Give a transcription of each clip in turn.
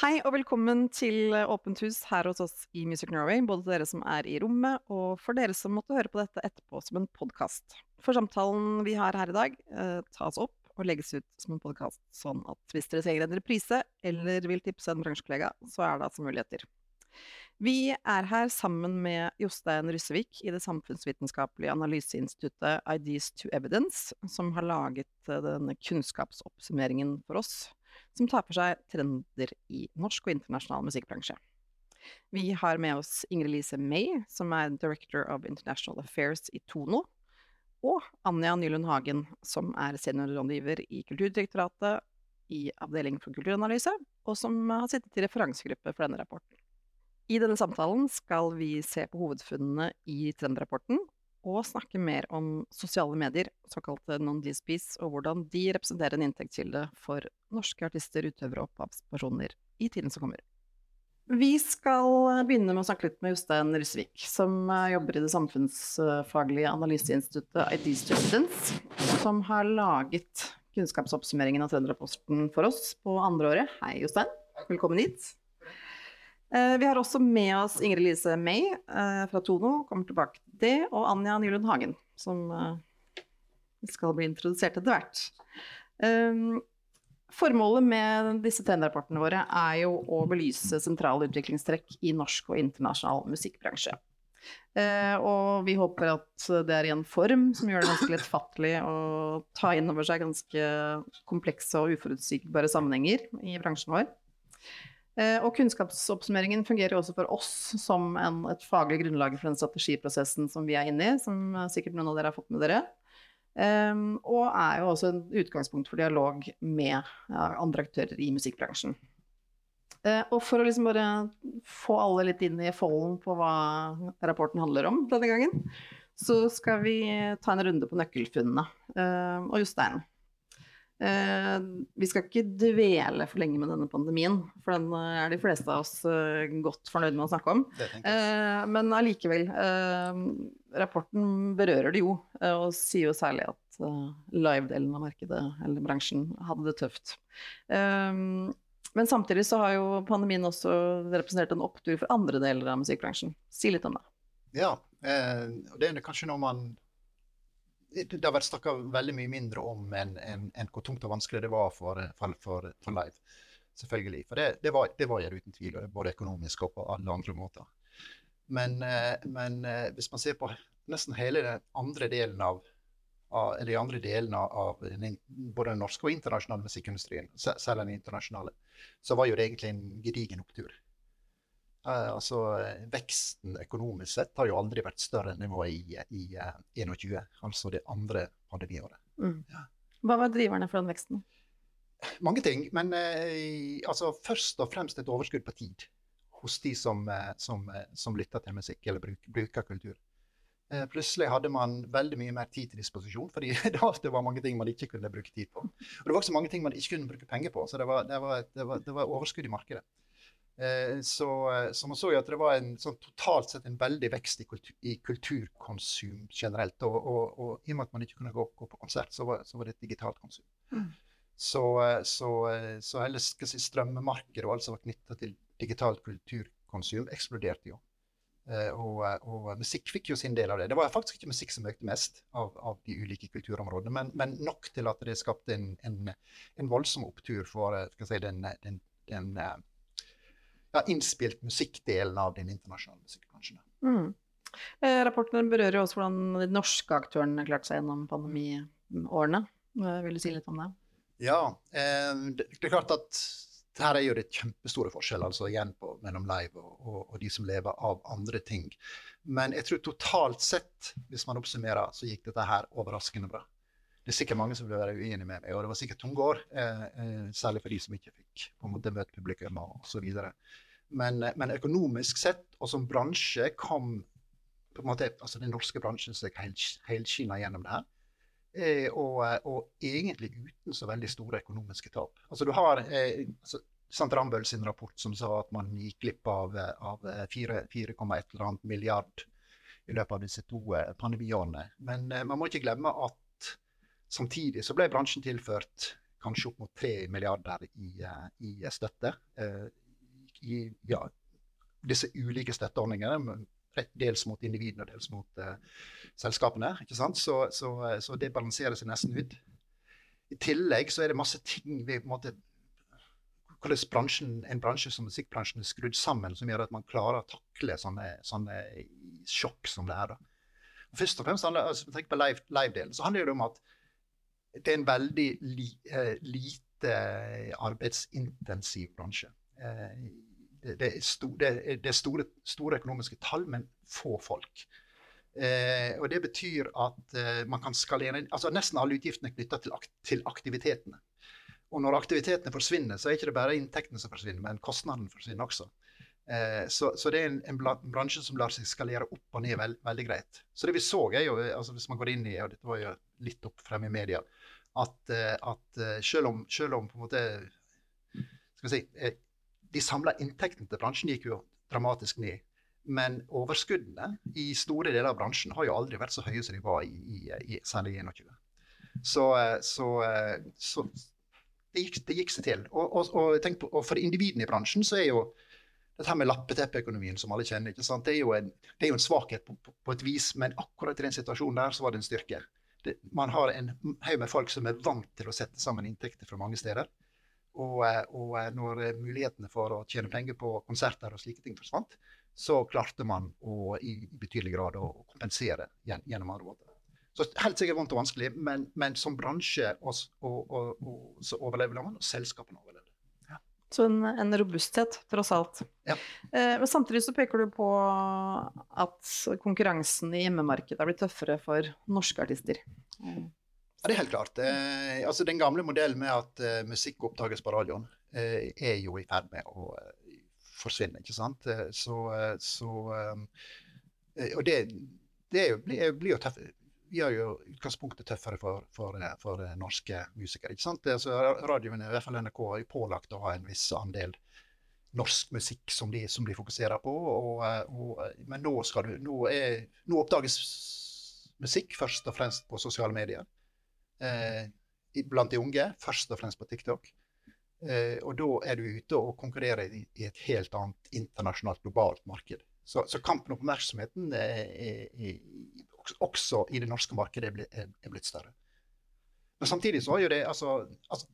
Hei og velkommen til Åpent hus her hos oss i Music Norway, både til dere som er i rommet, og for dere som måtte høre på dette etterpå som en podkast. For samtalen vi har her i dag, eh, tas opp og legges ut som en podkast, sånn at hvis dere trenger en reprise eller vil tipse en bransjekollega, så er det altså muligheter. Vi er her sammen med Jostein Ryssevik i det samfunnsvitenskapelige analyseinstituttet Ideas to Evidence, som har laget eh, denne kunnskapsoppsummeringen for oss som tar for seg trender i norsk og internasjonal musikkbransje. Vi har med oss Ingrid Lise May, som er Director of International Affairs i Tono, og Anja Nylund Hagen, som er seniorrådgiver i Kulturdirektoratet i Avdeling for kulturanalyse, og som har sittet i referansegruppe for denne rapporten. I denne samtalen skal vi se på hovedfunnene i trendrapporten, og snakke mer om sosiale medier, såkalte non-DSPs, og hvordan de representerer en inntektskilde for norske artister, utøvere og opphavspersoner i tiden som kommer. Vi skal begynne med å snakke litt med Jostein Rysvik, som jobber i det samfunnsfaglige analyseinstituttet IDs to som har laget kunnskapsoppsummeringen av Trønderrapporten for oss på andre året. Hei, Jostein. Velkommen hit. Eh, vi har også med oss Ingrid Lise May eh, fra Tono, kommer tilbake til det, og Anja Nylund Hagen, som eh, skal bli introdusert etter hvert. Formålet med disse trendrapportene våre er jo å belyse sentrale utviklingstrekk i norsk og internasjonal musikkbransje. og vi håper at det er i en form som gjør det ganske lettfattelig å ta inn over seg ganske komplekse og uforutsigbare sammenhenger i bransjen vår. Eh, og kunnskapsoppsummeringen fungerer også for oss som en, et faglig grunnlag for den strategiprosessen som vi er inne i, som sikkert noen av dere har fått med dere. Um, og er jo også et utgangspunkt for dialog med ja, andre aktører i musikkbransjen. Uh, og for å liksom bare få alle litt inn i folden på hva rapporten handler om denne gangen, så skal vi ta en runde på nøkkelfunnene. Uh, og Jostein, Eh, vi skal ikke dvele for lenge med denne pandemien, for den eh, er de fleste av oss eh, godt fornøyd med å snakke om. Eh, men allikevel, eh, rapporten berører det jo, eh, og sier jo særlig at live-delen av markedet, eller bransjen, hadde det tøft. men samtidig så har jo pandemien også representert en opptur for andre deler av musikkbransjen. Si litt om det. Ja, og det er kanskje når man det har vært snakka veldig mye mindre om enn en, en hvor tungt og vanskelig det var for, for, for, for live. Selvfølgelig. For det, det, var, det var uten tvil, både økonomisk og på alle andre måter. Men, eh, men eh, hvis man ser på nesten hele den andre delen av, av eller de andre delene av både den norske og internasjonale musikkindustrien, selv den internasjonale, så var jo det egentlig en gedigen opptur. Uh, altså, Veksten økonomisk sett har jo aldri vært større enn det var i, i uh, 21, altså det andre pandemiåret. Mm. Ja. Hva var driverne for den veksten? Mange ting. Men uh, altså, først og fremst et overskudd på tid hos de som, som, som lytter til musikk eller bruk, bruker kultur. Plutselig hadde man veldig mye mer tid til disposisjon, fordi det var mange ting man ikke kunne bruke tid på. Og det var også mange ting man ikke kunne bruke penger på, så det var, det var, det var, det var overskudd i markedet. Eh, så, eh, så, man så jo at det var en, sånn, totalt sett en veldig vekst i, kultur, i kulturkonsum generelt. Og, og, og, i og med at man ikke kunne gå, gå på konsert, så var, så var, det et digitalt konsum. Mm. Så, eh, så, så hele si, strømmemarkedet og alt som var knytta til digitalt kulturkonsum, eksploderte jo. Og, og, musikk fikk jo sin del av det. Det var faktisk ikke musikk som økte mest av, av de ulike kulturområdene, men, men, nok til at det skapte en, en, en voldsom opptur for si, den, den, den ja, innspilt musikkdelen av den internasjonale musikkbransjen. Mm. Eh, rapporten berører jo også hvordan de norske aktørene klarte seg gjennom pandemiårene. Eh, vil du si litt om det? Ja, eh, det, det, er klart at her er jo det kjempestore forskjeller altså igjen på, mellom live og, og, og, de som lever av andre ting. Men jeg tror totalt sett, hvis man oppsummerer, så gikk dette her overraskende bra. Det er sikkert mange som vil være uenige med meg, og det var sikkert tunge år. eh, særlig for de som ikke fikk på en måte møte publikum osv. Men, eh, men økonomisk sett, og som bransje, kom på en måte, altså den norske bransjen seg helskinna gjennom det her. Eh, og, eh, og, egentlig uten så veldig store økonomiske tap. Altså du har eh, altså, Sant Rambøll sin rapport som sa at man gikk glipp av, av 4,1 milliard i løpet av disse to pandemiårene. Men man må ikke glemme at Samtidig så ble bransjen tilført kanskje opp mot 3 milliarder i, eh, i støtte. Eh, i ja, disse ulike støtteordningene. Dels mot individene og dels mot uh, selskapene. Så, så, så, det balanserer seg nesten ut. I tillegg så er det masse ting vi på en måte hvordan en bransje som musikkbransjen er skrudd sammen, som gjør at man klarer å takle sånne, sånne sjokk som det er. da. Først og fremst Hvis vi tenk på live-delen, live så handler det om at det er en veldig li, eh, lite arbeidsintensiv bransje. Eh, det, det, er, sto, det, det er store, store, økonomiske tall, men få folk. Eh, og Det betyr at eh, man kan skalere altså Nesten alle utgiftene er knytta til, til aktivitetene. Og når aktivitetene forsvinner, så er ikke det bare inntektene som forsvinner, men kostnaden forsvinner også. Eh, så, så, det er en, en, bransje som lar seg skalere opp og ned veld, veldig greit. Så det vi så, er jo, altså hvis man går inn i, og dette var jo litt opp fremme i media, at, eh, at eh, selv, om, selv, om, måte si, eh, De samla inntektene til bransjen gikk jo dramatisk ned. Men overskuddene i store deler av bransjen har jo aldri vært så høye som de var i, i, i særlig i 21. Så, så, så det gikk, det gikk, seg til. Og, og, og, på, og, for individene i bransjen så er jo dette med lappeteppeøkonomien som alle kjenner? Det, er en, det er jo en svakhet på, på, på, et vis, men akkurat i den situasjonen der så var det en styrke. Det, man har en haug med folk som er vant til å sette sammen inntekter fra mange steder. Og, eh, og, eh, når mulighetene for å tjene penger på konserter og slike ting forsvant, så klarte man å, i, betydelig grad å kompensere gjennom andre måter. Så helt sikkert vondt og vanskelig, men, men som bransje og, og, og, så overlever man, og selskapene overlever. Så en, en, robusthet, tross alt. Ja. Eh, men samtidig så peker du på at konkurransen i hjemmemarkedet har blitt tøffere for norske artister. Ja, det er helt klart. Eh, altså Den gamle modellen med at eh, musikk oppdages på radioen, uh, er jo i ferd med å uh, forsvinne. ikke sant? Så, så Og det, det blir, jo jo tøft har jo utgangspunktet tøffere for, for, for norske musikere. ikke sant? Så radioen, i hvert fall NRK, er pålagt å ha en viss andel norsk musikk som de, som de fokuserer på. Og, og, men nå, du, nå, er, nå, oppdages musikk først og fremst på sosiale medier. Eh, blant de unge, først og fremst på TikTok. Eh, og da er du ute og konkurrerer i, i et helt annet internasjonalt, globalt marked. Så, så kampen om oppmerksomheten er, er, er, også i det norske markedet er blitt større. Men samtidig så er jo det altså, altså,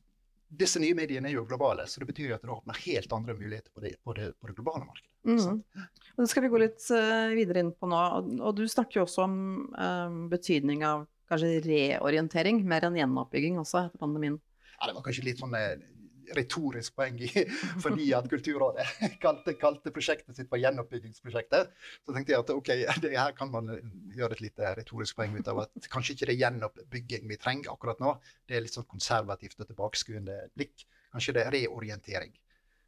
Disse nye mediene er jo globale, så det betyr jo at det åpner helt andre muligheter på det, på det, på det globale markedet. Mm. Og det skal vi gå litt uh, videre inn på nå. Og, og du snakker jo også om um, betydning av kanskje reorientering mer enn gjenoppbygging også etter pandemien. Ja, det var kanskje litt sånn retorisk poeng i, fordi at Kulturrådet kalte, kalte, prosjektet sitt for gjenoppbyggingsprosjektet. Så tenkte jeg at ok, det her kan man gjøre et lite retorisk poeng ut av at kanskje ikke det er gjenoppbygging vi trenger akkurat nå. Det er litt sånn konservativt og tilbakeskuende blikk. Kanskje det er reorientering.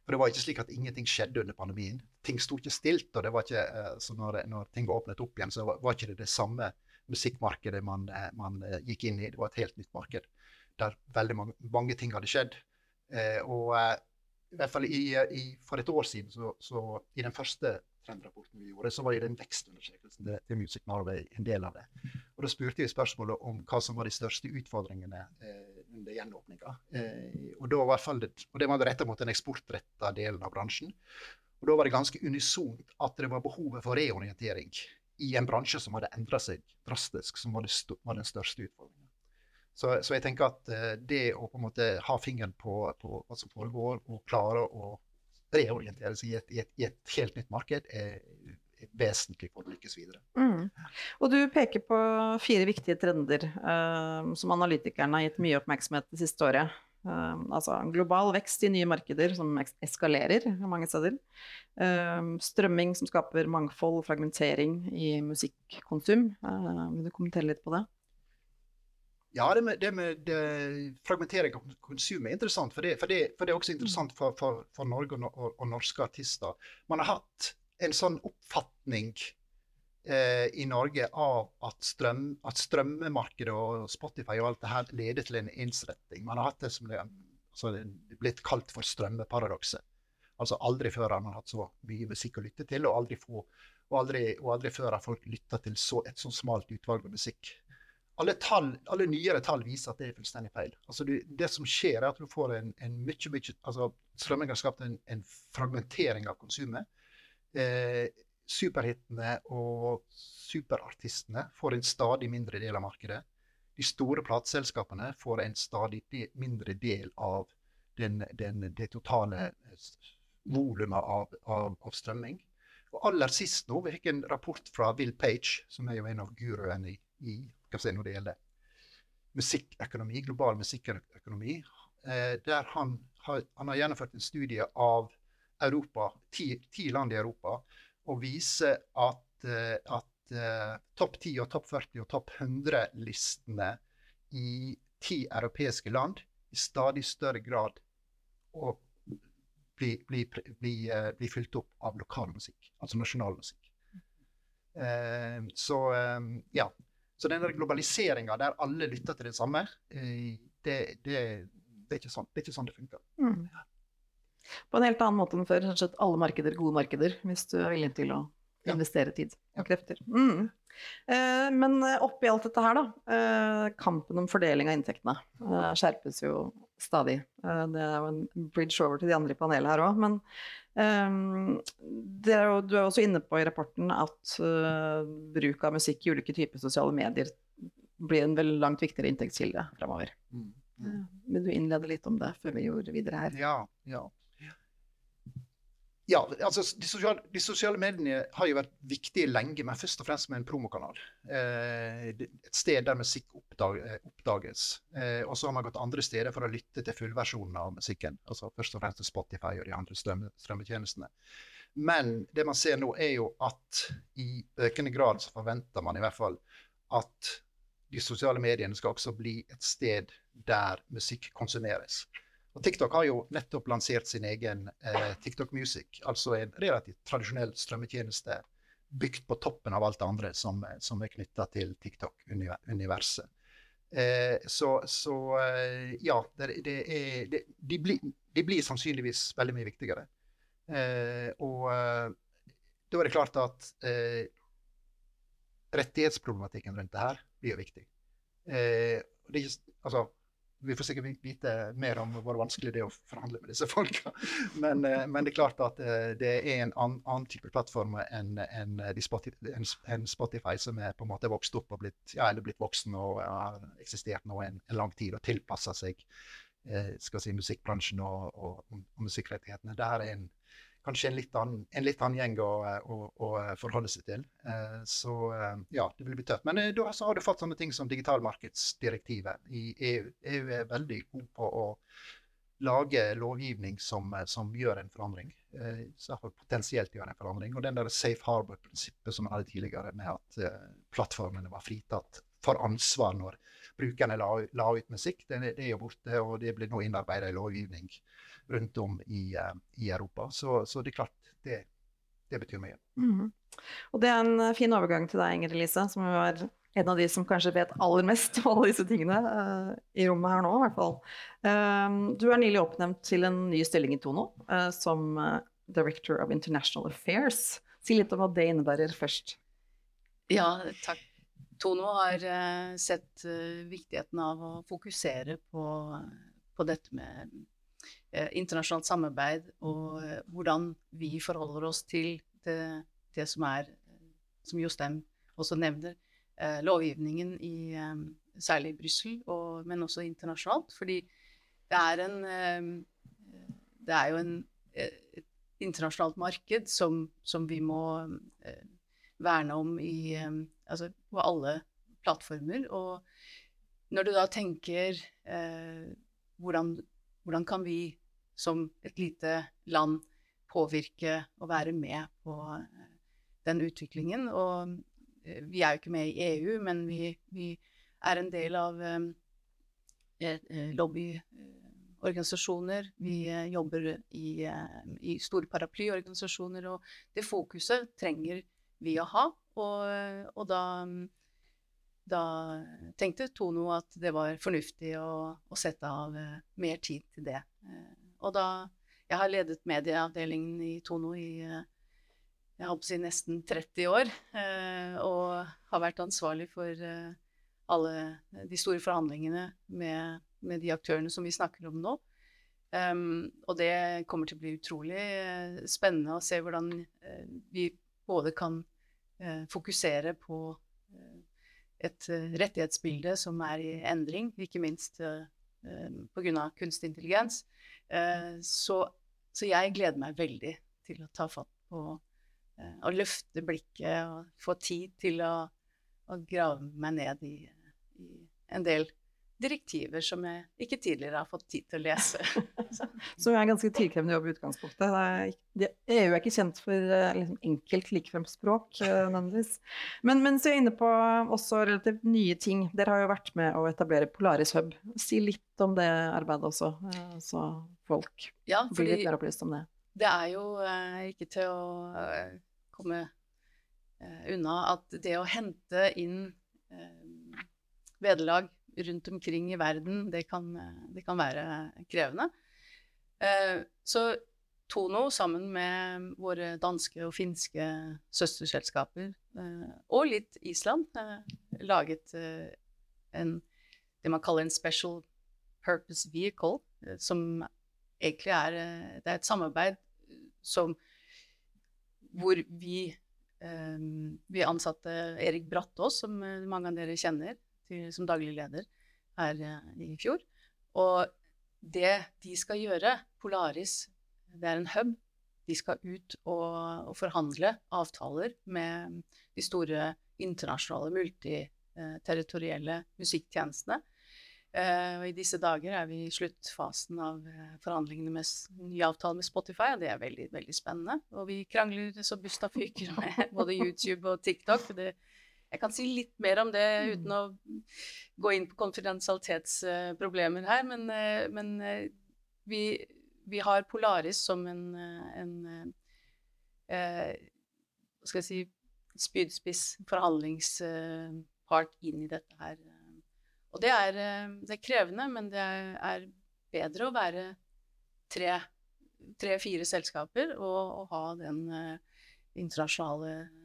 For det var ikke slik at ingenting skjedde under pandemien. Ting sto ikke stilt. og det var ikke, eh, så når, når ting var åpnet opp igjen, så var, ikke det det samme musikkmarkedet man, eh, man, eh, gikk inn i. Det var et helt nytt marked der veldig mange, mange ting hadde skjedd. Eh, og eh, i hvert fall i, i, for et år siden, så, så i den første trendrapporten vi gjorde, så var jo den vekstundersøkelsen til, til Music Norway en del av det. Og Da spurte vi spørsmålet om hva som var de største utfordringene eh, under gjenåpninga. Eh, og, og det var retta mot den eksportretta delen av bransjen. Og Da var det ganske unisont at det var behovet for reorientering i en bransje som hadde endra seg drastisk, som var, det, var den største utfordringen. Så, så, jeg tenker at uh, det å på en måte ha fingeren på, på, hva som foregår, og klare å reorientere seg i et, i et, i et helt nytt marked, er vesentlig for å lykkes videre. Mm. Og du peker på fire viktige trender uh, som analytikerne har gitt mye oppmerksomhet det siste året. Uh, altså global vekst i nye markeder som eskalerer mange steder. Uh, strømming som skaper mangfold og fragmentering i musikkonsum. vil du kommentere litt på det? Ja, det med, det med det fragmentering av konsum er interessant. For det, for det, for er også interessant for, for, Norge og, og, og, norske artister. Man har hatt en sånn oppfatning eh, i Norge av at, strøm, at, strømmemarkedet og Spotify og alt det her leder til en ensretting. Man har hatt det som det, altså, blitt kalt for strømmeparadokset. Altså aldri før har man hatt så mye musikk å lytte til, og aldri, få, og aldri, aldri før har folk lytta til så, et så smalt utvalg av musikk alle, tall, alle, nyere tall viser at det er fullstendig feil. Altså du, det som skjer, er at du får en, en mye, mye altså Strømming har skapt en, en, fragmentering av konsumet. Eh, superhitene og superartistene får en stadig mindre del av markedet. De store plateselskapene får en stadig de, mindre del av den, den, det totale volumet av, av, av, strømming. Og aller sist nå, vi fikk en rapport fra Will Page, som er jo en av guruene i, i si, når det gjelder musikkøkonomi, global musikkøkonomi, eh, der han har, han har, gjennomført en studie av Europa, ti, ti land i Europa og viser at, eh, at eh, topp 10 og topp 40 og topp 100-listene i ti europeiske land i stadig større grad blir bli, bli, bli, bli, fylt opp av lokal musikk, altså nasjonal musikk. Eh, så eh, ja, så den globaliseringa der alle lytter til det samme, eh, det, det, det, er sånn, det, er ikke sånn, det funker. Mm. På en helt annen måte enn før. Rett alle markeder gode markeder, hvis du er villig til å investere tid og krefter. Mm. Eh, men oppi alt dette her, da. Eh, kampen om fordeling av inntektene skjerpes jo stadig. Eh, det er jo en bridge over til de andre i panelet her òg. Men Um, er jo, du er også inne på i rapporten at uh, bruk av musikk i ulike typer sosiale medier blir en veldig langt viktigere inntektskilde fremover. Mm. Mm. Vil du innlede litt om det før vi går videre her? Ja, ja. Ja, altså de sosiale, de sosiale, mediene har jo vært viktige lenge, men først og fremst som en promokanal. Eh, et sted der musikk oppdag, eh, oppdages. Eh, og så har man gått andre steder for å lytte til fullversjonen av musikken. altså Først og fremst til Spotify og de andre strømme, strømmetjenestene. Men det man ser nå, er jo at i økende grad så forventer man i hvert fall at de sosiale mediene skal også bli et sted der musikk konsumeres. Og TikTok har jo nettopp lansert sin egen eh, TikTok Music, altså en relativt tradisjonell strømmetjeneste bygd på toppen av alt det andre som, som er knytta til TikTok-universet. Eh, så, så eh, ja, det, det er, det, de, blir, de, blir, sannsynligvis veldig mye viktigere. Eh, og eh, da er det klart at eh, rettighetsproblematikken rundt det her blir jo viktig. det er altså, vi får sikkert vite mer om hvor vanskelig det er å forhandle med disse folka. Men, eh, men det er klart at eh, det er en annen, type plattform enn en, en Spotify, som er på en måte vokst opp og blitt, ja, blitt voksen og har eksistert nå en, en lang tid og tilpassa seg eh, si, musikkbransjen og, og, og musikkrettighetene. Det er en kanskje en litt annen, en litt annen gjeng å, å, å, forholde seg til. Eh, så eh, ja, det vil bli tøft. Men eh, da har du fått sånne ting som digitalmarkedsdirektivet i EU. EU er veldig god på å lage lovgivning som, som gjør en forandring. Så potensielt gjør en forandring. Og den der safe harbor-prinsippet som man hadde tidligere, med at plattformene var fritatt for ansvar når brukerne la, la ut musikk, det, det, er jo borte, og det blir nå innarbeida i lovgivning rundt om i, uh, i Europa. Så, så, det er klart, det, det betyr mye. Mm. Og det er en eh, fin overgang til deg, Inger-Lise, som var en av de som kanskje vet aller mest om alle disse tingene uh, i rommet her nå, i hvert fall. Uh, du er nylig oppnevnt til en ny stilling i Tono uh, som Director of International Affairs. Si litt om hva det innebærer først. Ja, takk. Tono har sett viktigheten av å fokusere på, på dette med Eh, internasjonalt samarbeid og eh, hvordan vi forholder oss til det, det som er, som Jostein også nevner, eh, lovgivningen i særlig Brussel, men også internasjonalt. Fordi det er en Det er jo en, et internasjonalt marked som, som vi må verne om i, altså på alle plattformer. Og når du da tenker eh, hvordan, hvordan kan vi som et lite land påvirke og være med på eh, den utviklingen. Og eh, vi er jo ikke med i EU, men vi, vi er en del av um, lobbyorganisasjoner. Vi jobber i, i, store paraplyorganisasjoner, og det fokuset trenger vi å ha. Og, og da, da, tenkte Tono at det var fornuftig å, å sette av mer tid til det. Og da Jeg har ledet medieavdelingen i Tono i jeg holdt på å si nesten 30 år. Eh, og har vært ansvarlig for eh, alle de store forhandlingene med, med de aktørene som vi snakker om nå. Um, og det kommer til å bli utrolig spennende å se hvordan vi både kan fokusere på et rettighetsbilde som er i endring, ikke minst uh, pga. kunstig intelligens. Så, så, jeg gleder meg veldig til å ta fatt på å løfte blikket og få tid til å, å grave meg ned i, i en del direktiver som jeg ikke tidligere har fått tid til å lese. Som er en ganske tidkrevende jobb i utgangspunktet. EU er ikke kjent for eh, liksom, enkelt, likefremt språk eh, nødvendigvis. Men, men så er jeg inne på også relativt nye ting. Dere har jo vært med å etablere Polaris Hub. Si litt om det arbeidet også, eh, så folk ja, blir litt mer opplyst om det. Det er jo ikke til å komme unna at det å hente inn vederlag rundt omkring i verden, det kan, det kan være krevende. Eh, så Tono, sammen med våre danske og finske søsterselskaper, eh, og litt Island, eh, laget en, det man kaller en special purpose vehicle, som egentlig er Det er et samarbeid som hvor vi vi ansatte Erik Brattås, som mange av dere kjenner, til, som daglig leder her eh, i fjor. Og det de skal gjøre, Polaris, det er en hub. De skal ut og, og forhandle avtaler med de store internasjonale multiterritorielle musikktjenestene. Uh, og I disse dager er vi i sluttfasen av uh, forhandlingene med ny avtale med Spotify, og det er veldig veldig spennende. Og vi krangler så busta fyker med både YouTube og TikTok. Det, jeg kan si litt mer om det uten mm. å gå inn på konfidensialitetsproblemer her, men, eh, men eh, vi, vi, har Polaris som en, eh, en Hva skal jeg si spydspiss, forhandlingspart inn i dette her. Og det er, det er krevende, men det er bedre å være tre-fire selskaper og, og, ha den internasjonale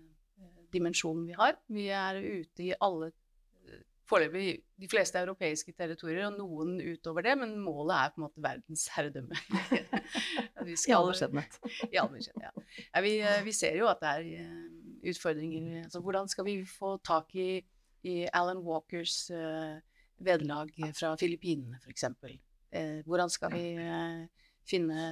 dimensjonen vi har. Vi er ute i alle Foreløpig de fleste europeiske territorier, og noen utover det, men målet er på en måte verdens herredømme. I all beskjedenhet. I all beskjedenhet, ja. ja vi, eh, vi, ser jo at det er eh, utfordringer. Altså, hvordan skal vi få tak i, i Alan Walkers uh, vederlag fra Filippinene, f.eks.? Uh, hvordan skal vi uh, finne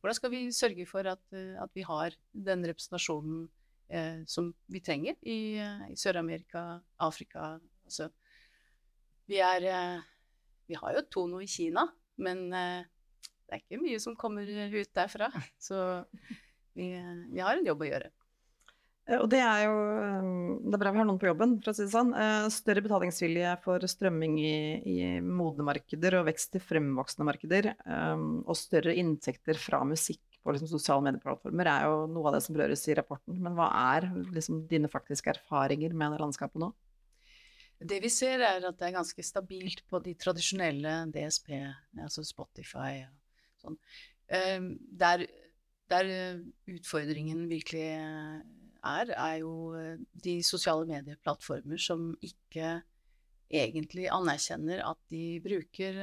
Hvordan skal vi sørge for at, uh, at vi har den representasjonen eh, som vi trenger i, eh, i Sør-Amerika, Afrika altså, vi, er, eh, vi har jo Tono i Kina, men eh, det er ikke mye som kommer ut derfra. Så vi, eh, vi har en jobb å gjøre. Eh, og det er jo Det er bra vi har noen på jobben, for å si det sånn. Større betalingsvilje for strømming i, i modne markeder og vekst i fremvoksende markeder. Og større inntekter fra musikk på liksom, sosiale medieplattformer, er jo noe av det som berøres i rapporten. Men hva er liksom, dine faktiske erfaringer med det landskapet nå? Det vi ser, er at det er ganske stabilt på de tradisjonelle DSP, altså Spotify og sånn. Ehm, der, der eh, utfordringen virkelig eh, er, er jo eh, de sosiale medieplattformer som ikke egentlig anerkjenner at de bruker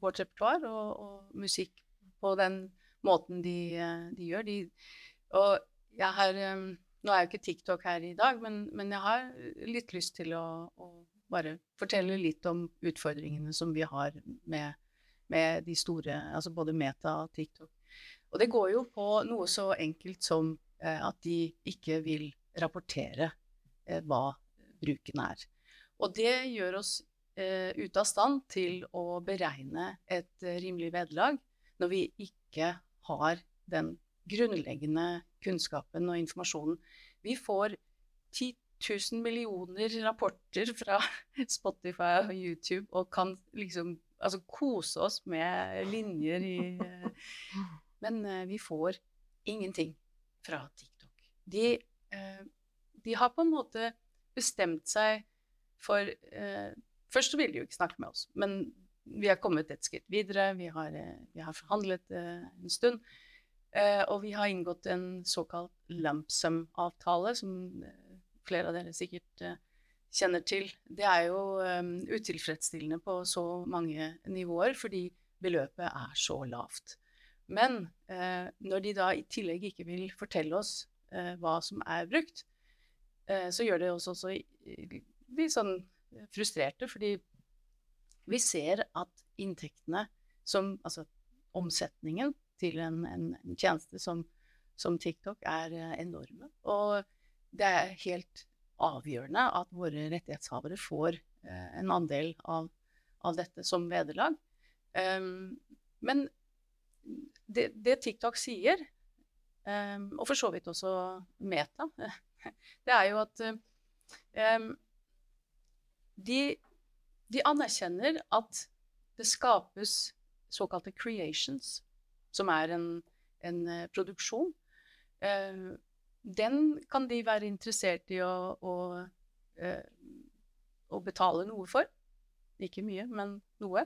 vårt repertoar og, og musikk på den måten de, eh, de gjør. De, og jeg har eh, Nå er jo ikke TikTok her i dag, men, men jeg har litt lyst til å, å, bare fortelle litt om utfordringene som vi har med, med de store, altså både Meta og TikTok. Og det går jo på noe så enkelt som eh, at de ikke vil rapportere hva bruken er. Og det gjør oss eh, ute av stand til å beregne et rimelig vederlag når vi ikke har den grunnleggende kunnskapen og informasjonen. Vi får 10 000 millioner rapporter fra Spotify og YouTube og kan liksom altså, kose oss med linjer i Men uh, vi får ingenting fra TikTok. De, uh, de, har på en måte bestemt seg for uh, Først så ville de jo ikke snakke med oss, men vi har kommet et skritt videre. Vi har, eh, vi har forhandlet uh, en stund. Uh, og vi har inngått en såkalt lump sum-avtale, som flere av dere sikkert kjenner til, det er jo utilfredsstillende på så mange nivåer, fordi beløpet er så lavt. Men når de da i tillegg ikke vil fortelle oss hva som er brukt, så gjør det oss også litt sånn frustrerte, fordi vi ser at inntektene som Altså omsetningen til en, en, en tjeneste som, som, TikTok er enorme. Og det er helt avgjørende at våre rettighetshavere får eh, en andel av, av, dette som vederlag. Um, men det, det, TikTok sier, um, og for så vidt også Meta, det er jo at um, de, de, anerkjenner at det skapes såkalte creations, som er en, en uh, produksjon. Uh, den kan de være interessert i å, å, eh, å, betale noe for. Ikke mye, men noe.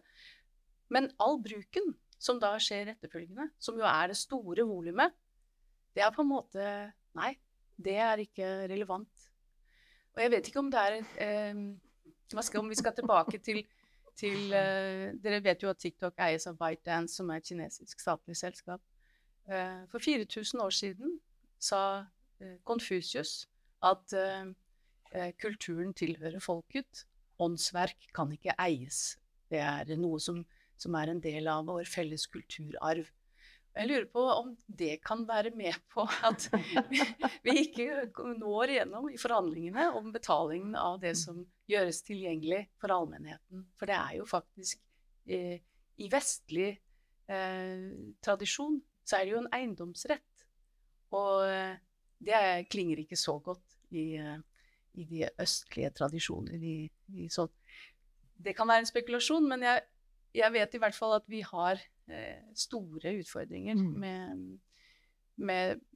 Men all bruken som da skjer etterfølgende, som jo er det store volumet, det er på en måte Nei, det er ikke relevant. Og jeg vet ikke om det er eh, skal, Om vi skal tilbake til, til uh, Dere vet jo at TikTok eies av ByteDance, som er et kinesisk statlig selskap. Uh, for 4000 år siden sa Konfusius eh, at eh, eh, kulturen tilhører folket. Åndsverk kan ikke eies. Det er noe som, som er en del av vår felles kulturarv. Jeg lurer på om det kan være med på at vi ikke når igjennom i forhandlingene om betalingen av det som gjøres tilgjengelig for allmennheten. For det er jo faktisk eh, I vestlig eh, tradisjon så er det jo en eiendomsrett. Og det klinger ikke så godt i, eh, i de østlige tradisjoner. I, i sånn. Det kan være en spekulasjon, men jeg, jeg, vet i hvert fall at vi har eh, store utfordringer mm. med, med,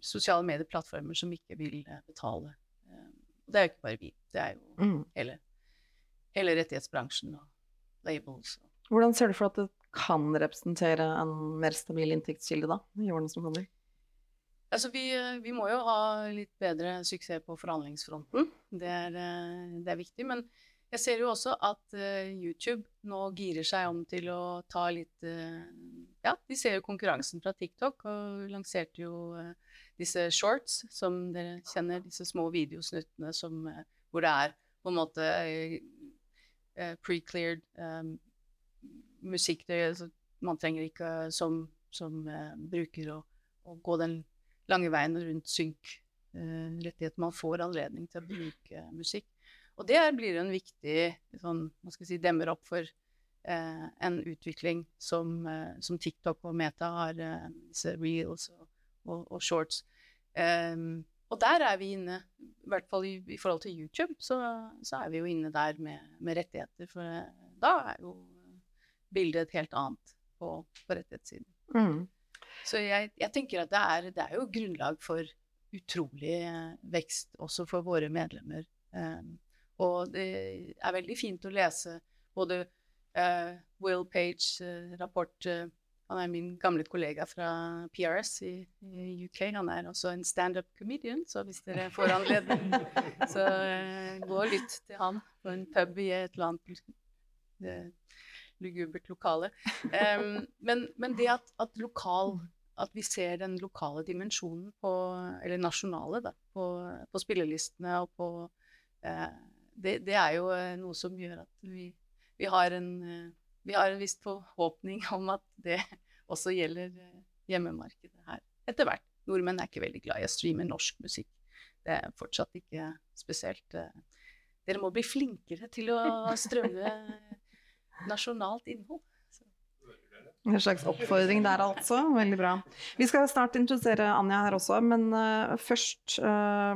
sosiale medieplattformer som ikke vil eh, betale. Eh, det er jo ikke bare vi, det er jo mm. hele, hele, rettighetsbransjen og labels. Hvordan ser du for at det kan representere en mer stabil inntektskilde da, i årene som kommer? Altså, vi, vi, må jo ha litt bedre suksess på forhandlingsfronten. Det er, eh, det er, viktig. Men jeg ser jo også at uh, YouTube nå girer seg om til å ta litt uh, Ja, de ser jo konkurransen fra TikTok og lanserte jo uh, disse shorts, som dere kjenner. Disse små videosnuttene som, hvor det er på en måte pre-cleared um, musikk. Det, altså, man trenger ikke som, som bruker å, å gå den lange veien rundt synk-rettighet. Man får anledning til å bruke musikk. Og det blir en viktig sånn, si, demmer opp for eh, en utvikling som, eh, som, TikTok og Meta har, eh, disse reels og, og, og shorts. Um, og der er vi inne, i hvert fall i, i forhold til YouTube, så, så, er vi jo inne der med, med, rettigheter. For eh, da er jo bildet et helt annet på, på rettighetssiden. Mm. Så jeg, jeg tenker at det er, det er, jo grunnlag for utrolig eh, vekst også for våre medlemmer. Um, og det er veldig fint å lese både uh, Will Page uh, rapport uh, Han er min gamle kollega fra PRS i, i UK. Han er også en standup comedian, så hvis dere får anledning, så gå og lytt til han på en pub i et eller annet lugubert lokale. Um, men, men, det at, at, lokal at vi ser den lokale dimensjonen på Eller nasjonale, da. På, på spillelistene og på uh, det, det, er jo uh, noe som gjør at vi, vi har en uh, vi har en viss forhåpning om at det også gjelder hjemmemarkedet her etter hvert. Nordmenn er ikke veldig glad i å streame norsk musikk. Det er fortsatt ikke spesielt Dere må bli flinkere til å strømme nasjonalt innhold. En slags oppfordring der, altså. Veldig bra. Vi skal snart introdusere Anja her også, men uh, først uh,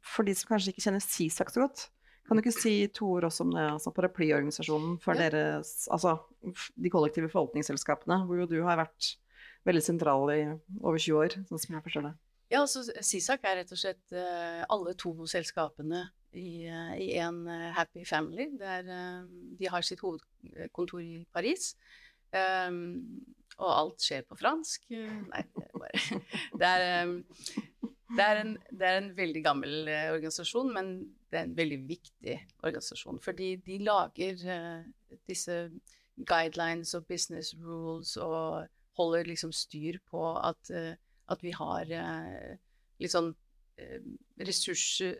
For de som kanskje ikke kjenner Sisak så godt, kan du ikke si to ord også om det, altså paraplyorganisasjonen for ja. deres Altså de kollektive forvaltningsselskapene, hvor jo du har vært veldig sentral i over 20 år, sånn som jeg forstår det. Ja, altså SISAK er rett og slett uh, alle Tono-selskapene i én uh, Happy Family. Der de har sitt hovedkontor i Paris. Um, og alt skjer på fransk. Nei, det er bare Det er, um, det er, en, det er en, veldig gammel organisasjon, men det er en veldig viktig organisasjon. Fordi de lager uh, disse guidelines og business rules og holder liksom styr på at, uh, at vi har uh, litt sånn ressurser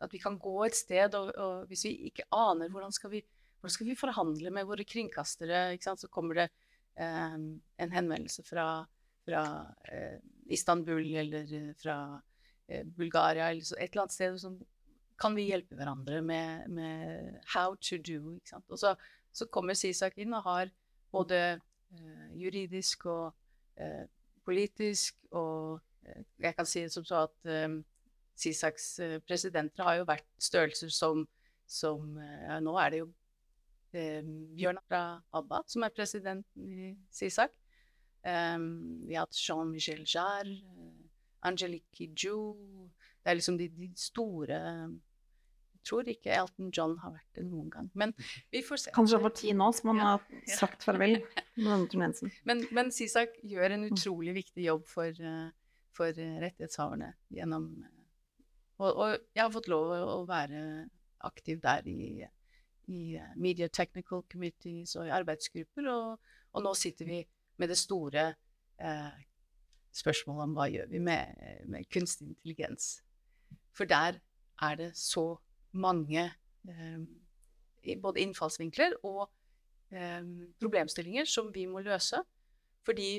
At vi kan gå et sted, og, og, hvis vi ikke aner hvordan skal vi, hvordan skal vi forhandle med våre kringkastere, så kommer det en henvendelse fra, fra Istanbul eller fra Bulgaria eller et eller annet sted. Sånn, kan vi hjelpe hverandre med, med how to do. Ikke sant? Og så, så kommer Sisak inn og har både uh, juridisk og uh, politisk og uh, Jeg kan si det som så at Sisaks presidenter har jo vært størrelser som, som Nå er det jo Bjørn fra ABBA som er presidenten i Sisak. Vi har hatt Jean-Michel Jarre, Angelique Kijou Det er liksom de, de store tror ikke Elton John har vært det noen gang. Men vi får se. Kanskje over tid nå, som han ja. har sagt farvel med denne turnensen. Men, men Sisak gjør en mm. utrolig viktig jobb for, uh, for uh, rettighetshaverne gjennom uh, og, og, jeg har fått lov å være aktiv der i, i Media Technical Committees og i arbeidsgrupper, og, og nå sitter vi med det store spørsmålet om hva gjør vi med, med kunstig intelligens. For der er det så mange eh, både innfallsvinkler og eh, problemstillinger som vi må løse. Fordi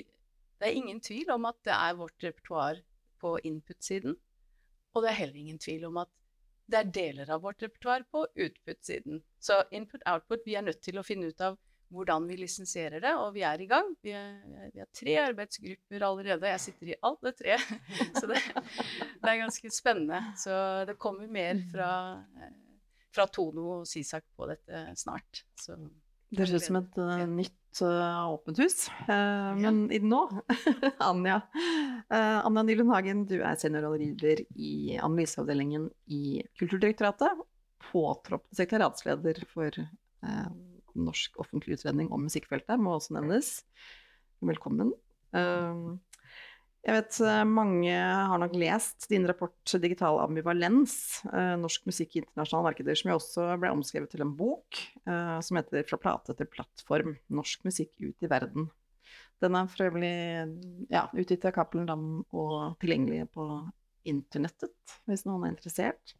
det er ingen tvil om at det er vårt repertoar på input-siden. Og det er heller ingen tvil om at det er deler av vårt repertoar på output-siden. Så input-output, vi er nødt til å finne ut av hvordan vi lisensierer det, og vi er i gang. Vi, er, vi har tre arbeidsgrupper allerede. og Jeg sitter i alle tre. Så det, det, er ganske spennende. Så det kommer mer fra, fra Tono og Sisak på dette snart. Så, det høres ut som et uh, nytt uh, åpent hus. Uh, men i nå, Anja Anja Nylund Hagen, du er seniorrådgiver i analyseavdelingen i Kulturdirektoratet. Påtroppende sekretariatsleder for norsk offentlig utredning om musikkfeltet, må også nevnes. Velkommen. Ehm, jeg vet eh, mange har nok lest din rapport 'Digital ambivalens', eh, norsk musikk i internasjonale markeder, som jo også ble omskrevet til en bok eh, som heter 'Fra plate til plattform norsk musikk ut i verden'. Den er for øvrig ja, utgitt av Cappelen Dam og tilgjengelig på internettet, hvis noen er interessert.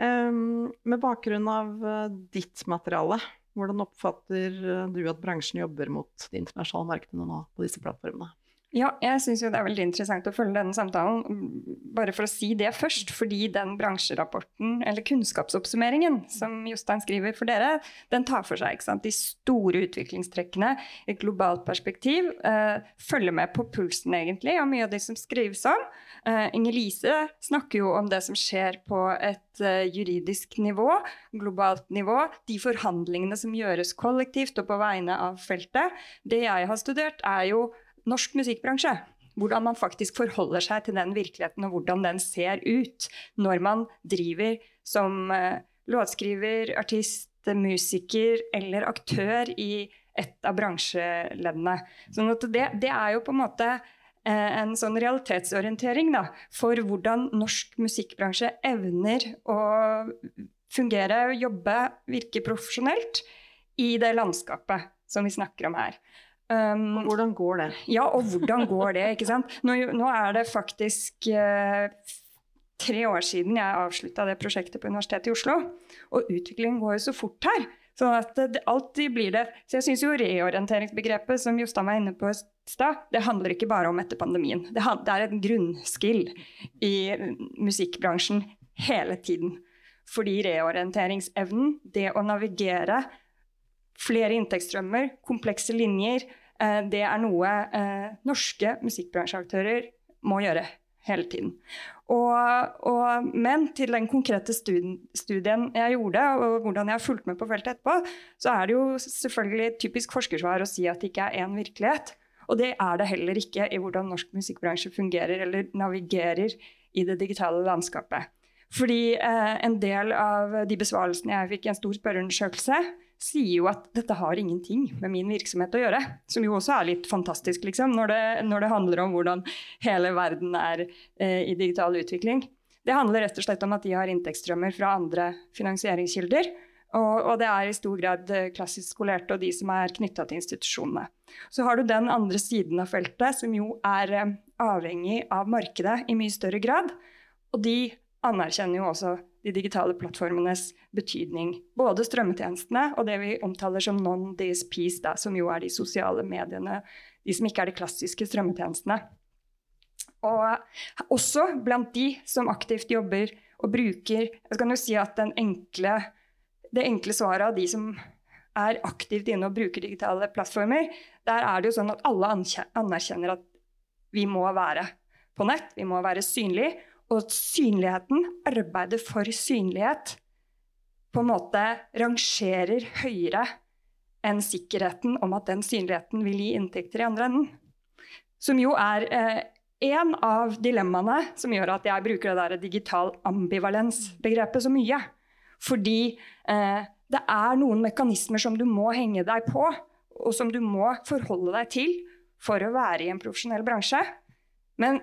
Um, med bakgrunn av ditt materiale, hvordan oppfatter eh, du at bransjen jobber mot de internasjonale markedene nå på disse plattformene? Ja, jeg syns jo det er veldig interessant å følge denne samtalen. Bare for å si det først, fordi den bransjerapporten, eller kunnskapsoppsummeringen, som Jostein skriver for dere, den tar for seg sant, de store utviklingstrekkene i et globalt perspektiv. Eh, følger med på pulsen, egentlig, av mye av det som skrives om. Uh, Inger-Lise snakker jo om det som skjer på et uh, juridisk nivå, globalt nivå. De forhandlingene som gjøres kollektivt og på vegne av feltet. Det jeg har studert, er jo norsk musikkbransje. Hvordan man faktisk forholder seg til den virkeligheten, og hvordan den ser ut når man driver som uh, låtskriver, artist, musiker eller aktør i et av bransjeleddene. Sånn det, det er jo på en måte Eh, en sånn realitetsorientering da, for hvordan norsk musikkbransje evner å fungere, jobbe, virke profesjonelt i det landskapet som vi snakker om her. Um, og hvordan går det? Ja, og hvordan går det? ikke sant? Nå, nå er det faktisk uh, tre år siden jeg avslutta det prosjektet på Universitetet i Oslo. Og utviklingen går jo så fort her. Sånn at det, alltid blir det Så jeg syns jo reorienteringsbegrepet som Jostein var inne på i stad, det handler ikke bare om etter pandemien. Det, det er en grunnskill i musikkbransjen hele tiden. Fordi reorienteringsevnen, det å navigere flere inntektsstrømmer, komplekse linjer, eh, det er noe eh, norske musikkbransjeaktører må gjøre hele tiden. Og, og, men til den konkrete studien, jeg gjorde, og hvordan jeg har fulgt med på feltet etterpå, så er det jo selvfølgelig typisk forskersvar å si at det ikke er én virkelighet. Og det er det heller ikke i hvordan norsk musikkbransje fungerer eller navigerer i det digitale landskapet. Fordi eh, en del av de besvarelsene jeg fikk i en stor spørreundersøkelse, sier jo at dette har ingenting med min virksomhet å gjøre. Som jo også er litt fantastisk, liksom, når det, når det handler om hvordan hele verden er eh, i digital utvikling. Det handler rett og slett om at de har inntektsstrømmer fra andre finansieringskilder. Og, og, det er i stor grad eh, klassisk skolerte og de som er knytta til institusjonene. Så har du den andre siden av feltet, som jo er eh, avhengig av markedet i mye større grad. Og de anerkjenner jo også de digitale plattformenes betydning. Både strømmetjenestene og det vi omtaler som non-DSPs, som jo er de sosiale mediene. De som ikke er de klassiske strømmetjenestene. Og også blant de som aktivt jobber og bruker Jeg kan jo si at enkle det enkle svaret av de som er aktivt inne og bruker digitale plattformer, der er det jo sånn at alle anerkjenner at vi må være på nett, vi må være synlige. Og synligheten, arbeidet for synlighet, på en måte rangerer høyere enn sikkerheten om at den synligheten vil gi inntekter i andre enden. Som jo er eh, en av dilemmaene som gjør at jeg bruker det der digital ambivalens-begrepet så mye. Fordi eh, det er noen mekanismer som du må henge deg på, og som du må forholde deg til for å være i en profesjonell bransje. Men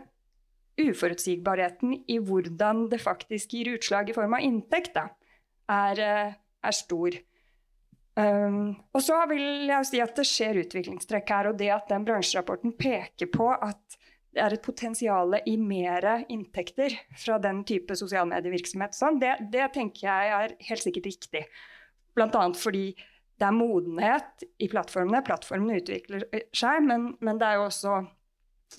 uforutsigbarheten i hvordan det faktisk gir utslag i form av inntekt, da, er, eh, er, stor. Um, og så vil jeg si at det skjer utviklingstrekk her, og det at den bransjerapporten peker på at det er et potensial i mer inntekter fra den type sosialmedievirksomhet. Sånn, det, det, tenker jeg er helt sikkert riktig. Bl.a. fordi det er modenhet i plattformene. Plattformene utvikler seg, men, men, det er jo også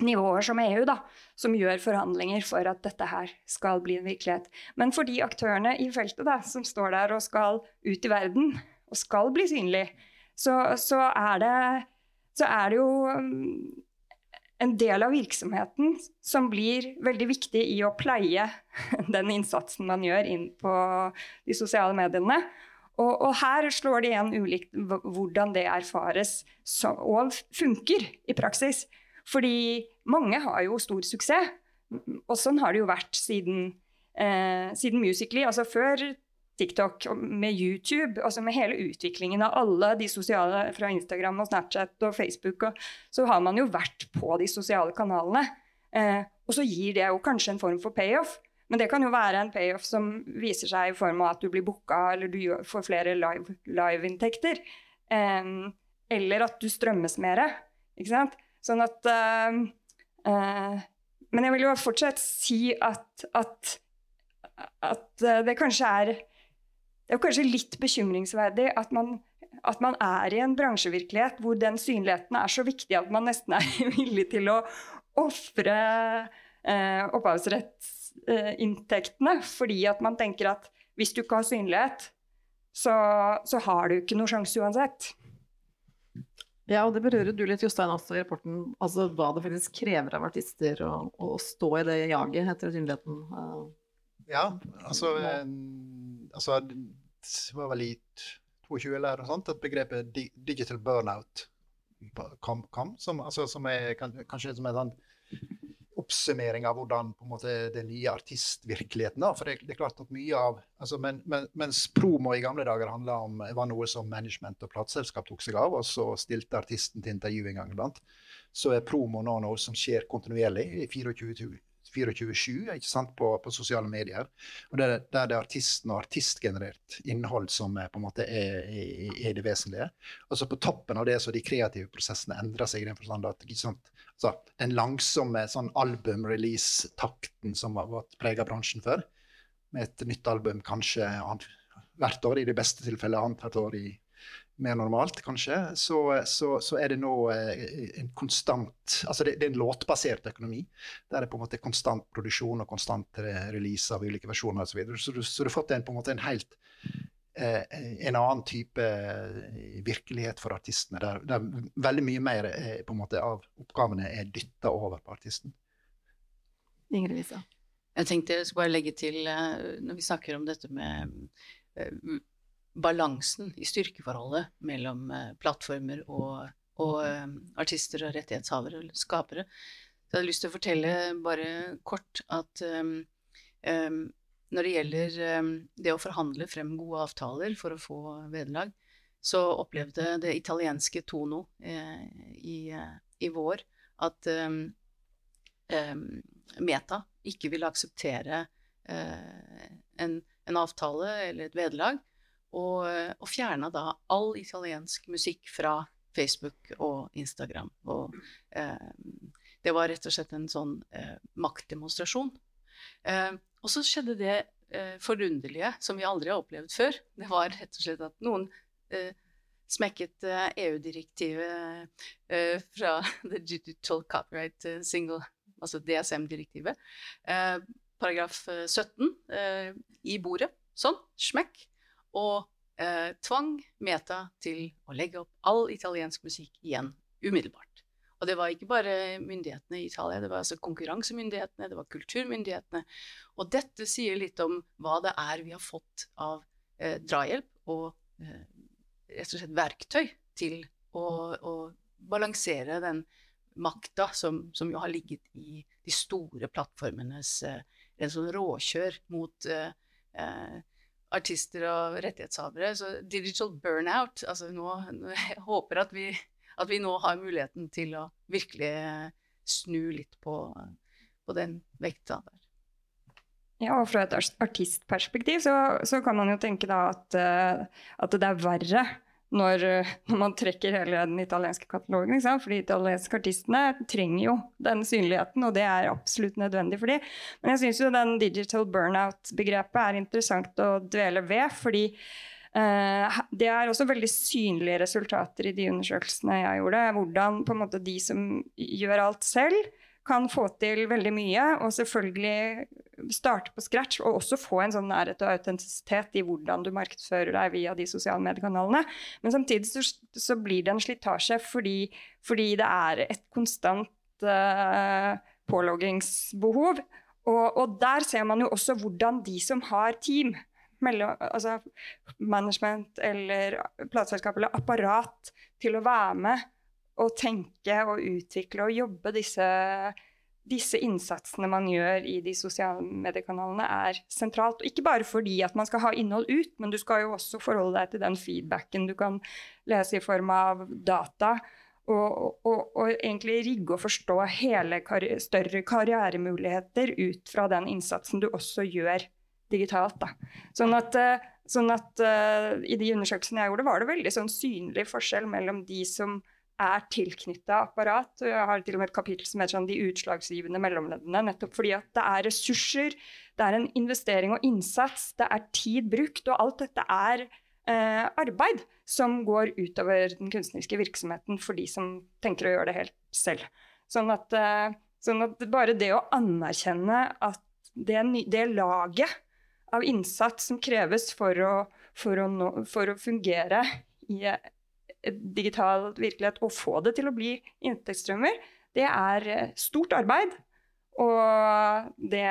nivåer som EU da, som gjør forhandlinger for at dette her skal bli en virkelighet. Men for de aktørene i feltet da, som står der og skal ut i verden og skal bli synlig, så, så, er, det, så er det jo en del av virksomheten som blir veldig viktig i å pleie den innsatsen man gjør inn på de sosiale mediene. Og, og her slår det igjen ulikt hvordan det erfares og funker i praksis. Fordi mange har jo stor suksess, og sånn har det jo vært siden, eh, siden Musically. Altså før TikTok, med YouTube, altså med hele utviklingen av alle de sosiale fra Instagram og Snapchat og Facebook, og, så har man jo vært på de sosiale kanalene. Eh, og så gir det jo kanskje en form for payoff. Men det kan jo være en payoff som viser seg i form av at du blir booka, eller du får flere live-inntekter. Live eh, eller at du strømmes mer. Ikke sant? Sånn at uh, uh, Men jeg vil jo fortsatt si at, at, at eh, det kanskje er det er kanskje litt bekymringsverdig at man, at man, er i en bransjevirkelighet hvor den synligheten er så viktig at man nesten er villig til å ofre eh, opphavsrettsinntektene eh, fordi at man tenker at hvis du ikke har synlighet, så, så har du ikke noe sjanse uansett. Ja, og det berører du litt, Jostein, også i rapporten. Altså hva det faktisk krever av artister å, å stå i det jaget etter synligheten. Ja, altså, altså Det var vel i 22 eller noe sånt at begrepet digital burnout kom, kom som, altså, som er kanskje som en sånn oppsummering av hvordan på en måte, den nye artistvirkeligheten da, For det, det, er klart at mye av altså, men, men, Mens promo i gamle dager om, var noe som management og plateselskap tok seg av, og så stilte artisten til intervju en gang iblant, så er promo nå noe som skjer kontinuerlig i 24, 24-7 på, på, sosiale medier. Og Der, der det er artisten og artistgenerert innhold som på en måte er, er, er, det vesentlige. Og så På toppen av det så de kreative prosessene endrer seg i den forstand at sant, altså, den langsomme sånn album-release-takten som har vært prega bransjen før, med et nytt album kanskje hvert år, i det beste tilfellet annethvert år i mer normalt, kanskje, så, så, så, er det nå eh, en konstant Altså det, det, er en låtbasert økonomi. Der det er på en måte konstant produksjon og konstant release av ulike versjoner osv. Så, videre. så, du, så du har fått en, på en måte en helt eh, en annen type eh, virkelighet for artistene, der, der veldig mye mer eh, på en måte av oppgavene er dytta over på artisten. Ingrid Lisa. Jeg tenkte jeg skulle bare legge til, når vi snakker om dette med balansen i styrkeforholdet mellom eh, plattformer og, og eh, artister og rettighetshavere og skapere. Så jeg hadde lyst til å fortelle bare kort at um, um, når det gjelder um, det å forhandle frem gode avtaler for å få vederlag, så opplevde det italienske Tono eh, i, i, vår at Meta ikke ville akseptere eh, en, en, avtale eller et vederlag, og, og fjerna da all italiensk musikk fra Facebook og Instagram. Og eh, det var rett og slett en sånn eh, maktdemonstrasjon. Eh, og så skjedde det eh, forunderlige som vi aldri har opplevd før. Det var rett og slett at noen eh, smekket EU-direktivet eh, fra The Digital Copyright Single, altså DSM-direktivet, paragraf 17, i bordet. Sånn, smekk. Og eh, tvang Meta til å legge opp all italiensk musikk igjen umiddelbart. Og det var ikke bare myndighetene i Italia, det var altså konkurransemyndighetene, det var kulturmyndighetene. Og dette sier litt om hva det er vi har fått av eh, drahjelp og eh, rett og slett verktøy til å, å balansere den makta som, som, jo har ligget i de store plattformenes eh, en sånn råkjør mot eh, eh, artister og rettighetshavere. Så digital burnout altså nå, Jeg håper at vi, at vi, nå har muligheten til å virkelig snu litt på, på den vekta der. Ja, og fra et artistperspektiv så, så kan man jo tenke da at, uh, at det er verre når, når, man trekker hele den italienske katalogen. For de italienske artistene trenger jo den synligheten, og det er absolutt nødvendig for dem. Men jeg syns jo den digital burnout-begrepet er interessant å dvele ved, fordi eh, det er også veldig synlige resultater i de undersøkelsene jeg gjorde. Hvordan på en måte de som gjør alt selv, kan få til veldig mye, og selvfølgelig starte på scratch, og også få en sånn nærhet og autentisitet i hvordan du markedsfører deg via de sosiale mediekanalene. Men samtidig så, så blir det en slitasje fordi, fordi, det er et konstant uh, påloggingsbehov. Og, og, der ser man jo også hvordan de som har team, mellom, altså management eller plateselskap eller apparat til å være med å tenke og utvikle og jobbe disse, disse innsatsene man gjør i de sosiale mediekanalene, er sentralt. Ikke bare fordi at man skal ha innhold ut, men du skal jo også forholde deg til den feedbacken du kan lese i form av data. Og, og, og egentlig rigge og forstå hele karri større karrieremuligheter ut fra den innsatsen du også gjør digitalt. Da. Sånn at, eh, sånn at uh, i de undersøkelsene jeg gjorde, var det veldig sånn synlig forskjell mellom de som er tilknytta apparat. og Jeg har til og med et kapittel som heter sånn, 'De utslagsgivende mellomleddene'. Nettopp fordi at det er ressurser, det er en investering og innsats, det er tid brukt. Og alt dette er eh, arbeid som går utover den kunstneriske virksomheten for de som tenker å gjøre det helt selv. Sånn at, eh, sånn at bare det å anerkjenne at det, det, laget av innsats som kreves for å, for å, nå, for å fungere i digital virkelighet og få det til å bli inntektsstrømmer, det er eh, stort arbeid. Og det,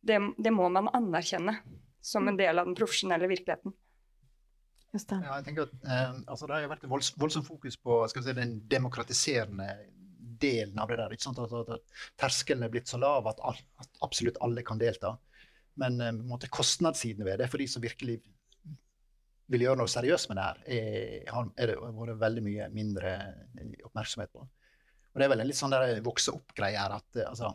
det, det, må man anerkjenne som en del av den profesjonelle virkeligheten. Just. Ja, jeg tenker at eh, altså, Det har vært et voldsomt fokus på si, den demokratiserende delen av det der. Ikke sant? At, at, at Terskelen er blitt så lav at, all, at absolutt alle kan delta. Men eh, kostnadssiden ved det for de som virkelig vil gjøre noe seriøst med det her, er, er det vært veldig mye mindre oppmerksomhet på. Og det er vel en litt sånn der vokse opp-greie her at altså,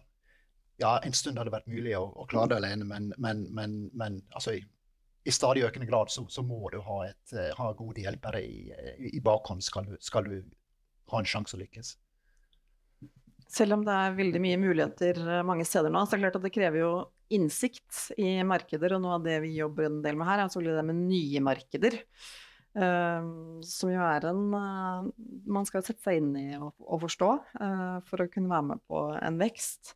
ja, en stund hadde det vært mulig å, å klare det alene, men, men, men, men altså, i, i, stadig økende grad så, så må du ha, et, ha gode hjelpere i, i bakhånd skal du, skal du ha en sjanse å lykkes. Selv om det er veldig mye muligheter mange steder nå, så er det klart at det krever jo innsikt i markeder, og noe av det vi jobber en del med her, er selvfølgelig det med nye markeder. Uh, som jo er en uh, Man skal sette seg inn i og, og forstå uh, for å kunne være med på en vekst.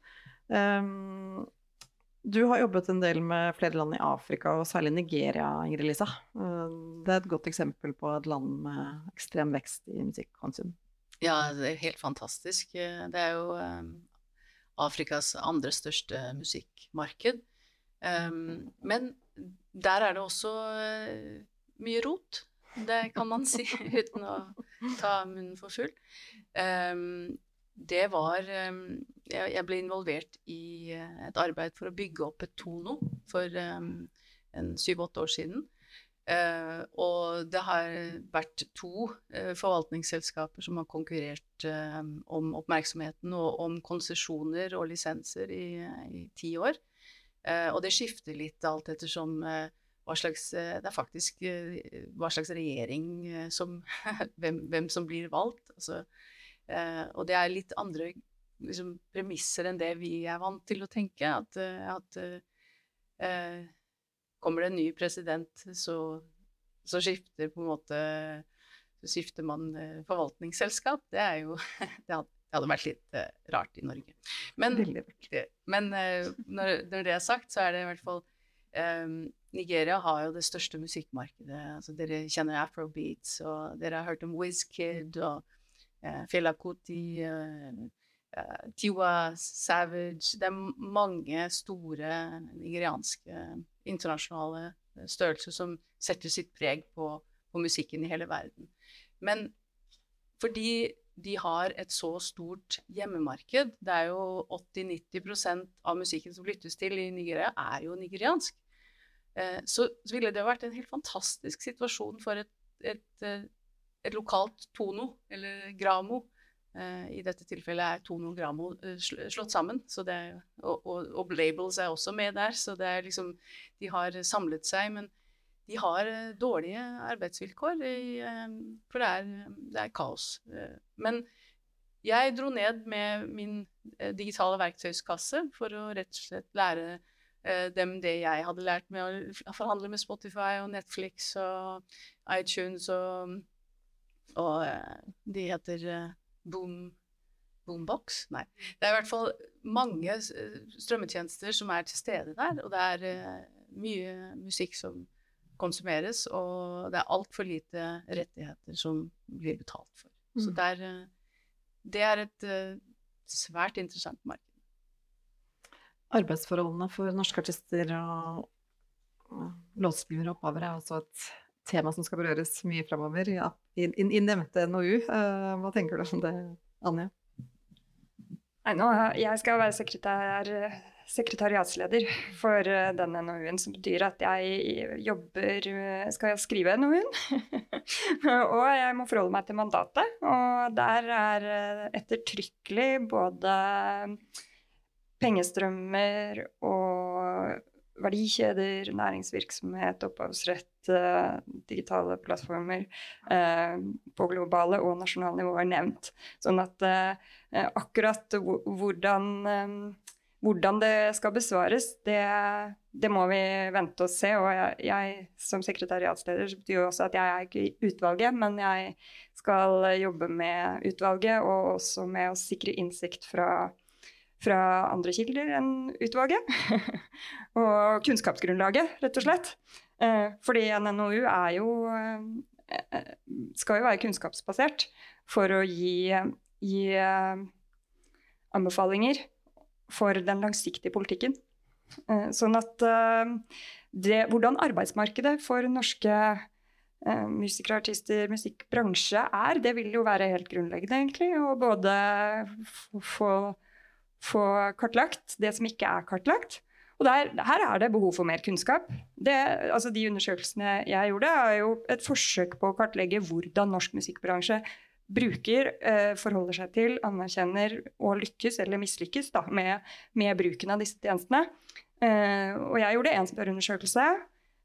du har jobbet en del med flere land i Afrika, og særlig Nigeria, Ingrid Lisa. det er et godt eksempel på et land med ekstrem vekst i musikkonsum. Ja, det er helt fantastisk. Det er jo Afrikas andre største musikkmarked. Um, men der er det også uh, mye rot. Det kan man si uten å ta munnen for full. Um, det var um, jeg, jeg, ble involvert i uh, et arbeid for å bygge opp et Tono for en syv-åtte år siden. Uh, og det har vært to uh, forvaltningsselskaper som har konkurrert uh, om oppmerksomheten og om konsesjoner og lisenser i, i, ti år. Og det skifter litt alt ettersom hva slags Det er faktisk hva slags regjering som hvem, hvem, som blir valgt. Altså, og det er litt andre liksom, premisser enn det vi er vant til å tenke. At, at kommer det en ny president, så, så skifter på en måte så skifter man forvaltningsselskap. Det jo Det hadde, det hadde vært litt uh, rart i Norge. Men, men uh, når, når, det er sagt, så er det i hvert fall um, Nigeria har jo det største musikkmarkedet. Altså, dere kjenner afrobeats, og dere har hørt om Wizkid og uh, Fela Kuti, uh, uh, Tiwa Savage Det er mange store nigerianske internasjonale størrelser som setter sitt preg på, på musikken i hele verden. Men fordi de har et så stort hjemmemarked. Det er jo 80-90% av musikken som lyttes til i Nigeria, er jo nigeriansk. Eh, så, så, ville det vært en helt fantastisk situasjon for et, et, eh, et lokalt Tono, eller Gramo. Eh, I dette tilfellet er Tono og Gramo slått sammen, det, og, og, og, Labels er også med der. Så det er liksom De har samlet seg, men de har dårlige arbeidsvilkår, i, for det er, det er, kaos. Men jeg dro ned med min digitale verktøyskasse for å rett og slett lære Eh, dem det jeg hadde lært med å forhandle med Spotify og Netflix og iTunes og, og eh, De heter eh, Boom, Boombox? Nei. Det er i hvert fall mange strømmetjenester som er til stede der, og det er mye musikk som konsumeres, og det er altfor lite rettigheter som blir betalt for. Mm. Så det er, det er et svært interessant marked arbeidsforholdene for norske artister og låtskrivere og opphavere er også et tema som skal berøres mye framover ja, i, i, nevnte NOU. Eh, hva tenker du om det, Anja? Nei, nå, jeg skal være sekretær, sekretariatsleder for den NOU-en, som betyr at jeg jobber Skal skrive NOU-en. og jeg må forholde meg til mandatet. Og der er ettertrykkelig både pengestrømmer og verdikjeder, næringsvirksomhet, opphavsrett, eh, digitale plattformer eh, på globale og nasjonale nivå er nevnt. Sånn at eh, akkurat hvordan, hvordan, det skal besvares, det, det, må vi vente og se. Og jeg, jeg som sekretariatsleder betyr jo også at jeg er ikke i utvalget, men jeg skal jobbe med utvalget og også med å sikre innsikt fra fra andre kilder enn utvalget. og kunnskapsgrunnlaget, rett og slett. Eh, fordi en NOU er jo eh, skal jo være kunnskapsbasert for å gi, gi eh, anbefalinger for den langsiktige politikken. Eh, sånn at eh, det, hvordan arbeidsmarkedet for norske eh, musikere, artister, musikkbransje er, det vil jo være helt grunnleggende, egentlig. Å både få få kartlagt det som ikke er kartlagt. Og der, her er det behov for mer kunnskap. Det, altså de undersøkelsene jeg gjorde, er jo et forsøk på å kartlegge hvordan norsk musikkbransje bruker, eh, forholder seg til, anerkjenner og lykkes eller mislykkes da, med, med, bruken av disse tjenestene. Eh, og jeg gjorde en spørreundersøkelse.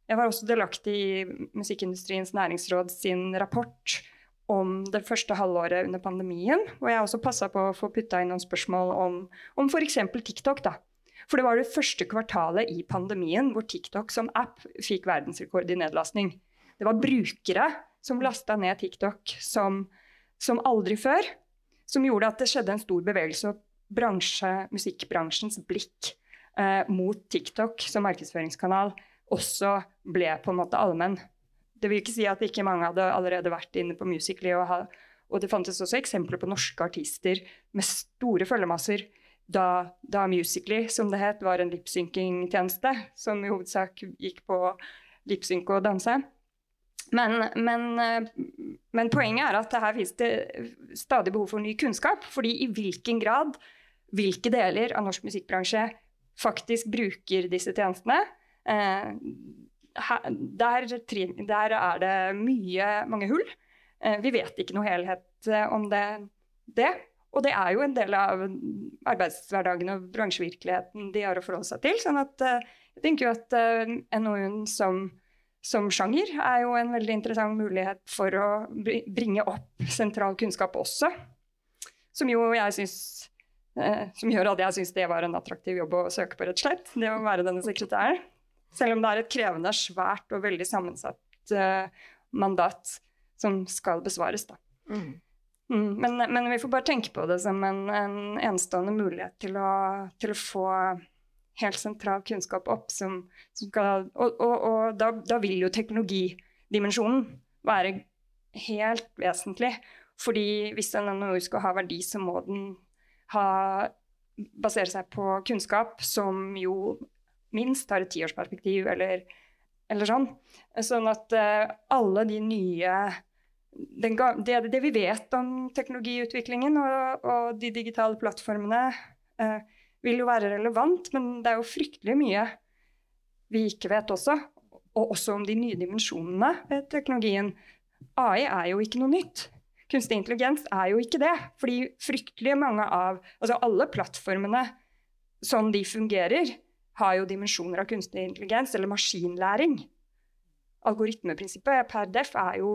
Jeg var også delaktig i Musikkindustriens næringsråd sin rapport om det første halvåret under pandemien. Og jeg også passa på å få putta inn noen spørsmål om, om f.eks. TikTok. da. For det var det første kvartalet i pandemien hvor TikTok som app fikk verdensrekord i nedlastning. Det var brukere som lasta ned TikTok som, som, aldri før. Som gjorde at det skjedde en stor bevegelse, og bransje, musikkbransjens blikk eh, mot TikTok som markedsføringskanal også ble på en måte allmenn. Det vil ikke si at ikke mange hadde allerede vært inne på Musically. Og, og det fantes også eksempler på norske artister med store følgemasser da, da Musically, som det het, var en lipsynkingtjeneste som i hovedsak gikk på lipsynke og danse. Men, men, men, poenget er at her finnes det stadig behov for ny kunnskap. fordi i hvilken grad, hvilke deler av norsk musikkbransje faktisk bruker disse tjenestene, eh, der, der, er det mye, mange hull. Eh, vi vet ikke noe helhet eh, om det, det. og det er jo en del av arbeidshverdagen og bransjevirkeligheten de har å forholde seg til. sånn at uh, jeg tenker jo at NOU-en som, som, sjanger er jo en veldig interessant mulighet for å bringe opp sentral kunnskap også. Som jo jeg syns Som gjør at jeg syns det var en attraktiv jobb å søke på, rett og slett. Det å være denne sekretæren. Selv om det er et krevende, svært og veldig sammensatt mandat som skal besvares, da. Mm. Mm, men, men, vi får bare tenke på det som en, en enestående mulighet til å, til å, få helt sentral kunnskap opp. Som, som skal, og, og, og da, da, vil jo teknologidimensjonen være helt vesentlig. Fordi hvis en NOU skal ha verdi, så må den ha, basere seg på kunnskap som jo minst har et tiårsperspektiv, eller, eller sånn. Sånn at uh, alle de nye den, det, det, vi vet om teknologiutviklingen og, og de digitale plattformene, uh, vil jo være relevant, men det er jo fryktelig mye vi ikke vet også. Og også om de nye dimensjonene ved teknologien. AI er jo ikke noe nytt. Kunstig intelligens er jo ikke det. Fordi fryktelig mange av Altså alle plattformene sånn de fungerer, har jo dimensjoner av kunstig intelligens eller maskinlæring. Algoritmeprinsippet per def er jo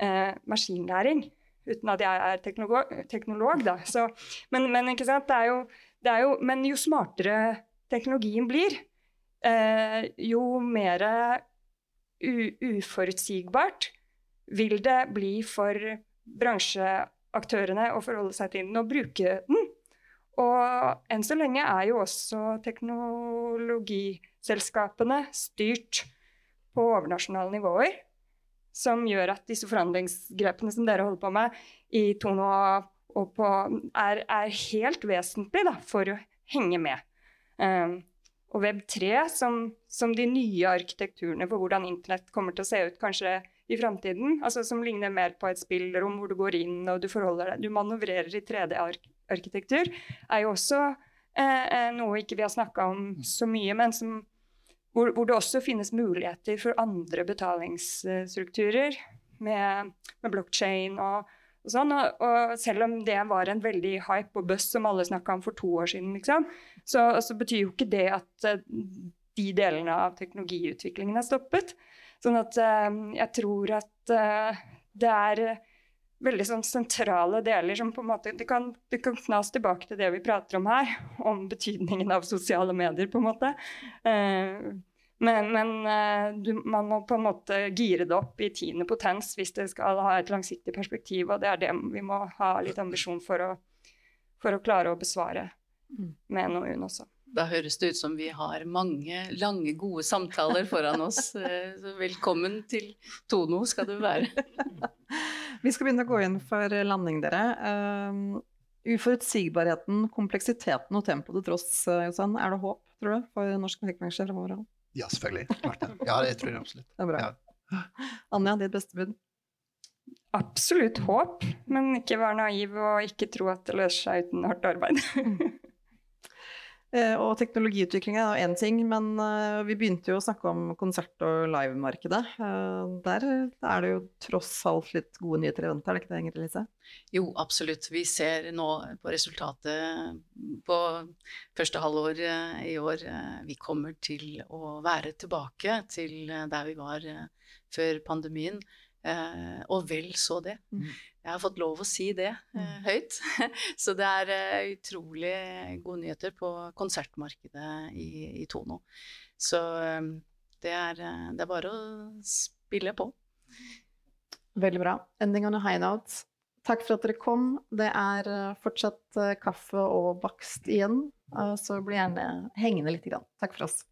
eh, maskinlæring. Uten at jeg er teknolog, teknolog da. Så, men, men, det er jo, jo, men jo smartere teknologien blir, eh, jo mer uforutsigbart vil det bli for bransjeaktørene å forholde seg til den og bruke den. Og enn så lenge er jo også teknologiselskapene styrt på overnasjonale nivåer som gjør at disse forhandlingsgrepene som dere holder på med i Tono og på, er, er, helt vesentlig da, for å henge med. Um, og Web3, som, som, de nye arkitekturene for hvordan internett kommer til å se ut kanskje i framtiden, altså som ligner mer på et spillrom hvor du går inn og du forholder deg, du manøvrerer i 3D-arkitektur, er jo også eh, eh, noe ikke vi har snakka om så mye, men som hvor, hvor, det også finnes muligheter for andre betalingsstrukturer med, med blokkjede og, og, sånn. Og, og, selv om det var en veldig hype og buzz som alle snakka om for to år siden, liksom, så, så, betyr jo ikke det at uh, de delene av teknologiutviklingen er stoppet. Sånn at eh, jeg tror at eh, det er veldig sånn sentrale deler som på en måte Det kan, det kan knas tilbake til det vi prater om her, om betydningen av sosiale medier, på en måte. Eh, men, men uh, du, man må på en måte gire det opp i tiende potens hvis det skal ha et langsiktig perspektiv. Og det er det vi må ha litt ambisjon for å, for å klare å besvare mm. med NOU-en også. Da høres det ut som vi har mange lange, gode samtaler foran oss. Eh, så velkommen til Tono skal du være. vi skal begynne å gå inn for landing, dere. Um, uforutsigbarheten, kompleksiteten og tempoet til tross, Jostein. Er det håp, tror du, for norsk musikkbransje fremover? Ja, selvfølgelig. Klart det. Ja, det tror jeg absolutt. Det er bra. Ja. Anja, ditt beste bud? Absolutt håp, men ikke vær naiv og ikke tro at det løser seg uten hardt arbeid. Eh, og teknologiutvikling er én ting, men uh, vi begynte jo å snakke om konsert- og livemarkedet. Uh, der er det jo tross alt litt gode nyheter i vente, er det ikke det, Ingrid Lise? Jo, absolutt. Vi ser nå på resultatet på første halvår i år. Vi kommer til å være tilbake til der vi var før pandemien. Eh, og vel så det. Mm. Jeg har fått lov å si det eh, mm. høyt. så det er eh, utrolig gode nyheter på konsertmarkedet i, i Tono. Så eh, det er, eh, det er, bare å spille på. Veldig bra. Ending on a high note. Takk for at dere kom. Det er eh, fortsatt kaffe og bakst igjen, så bli gjerne hengende litt. Takk for oss.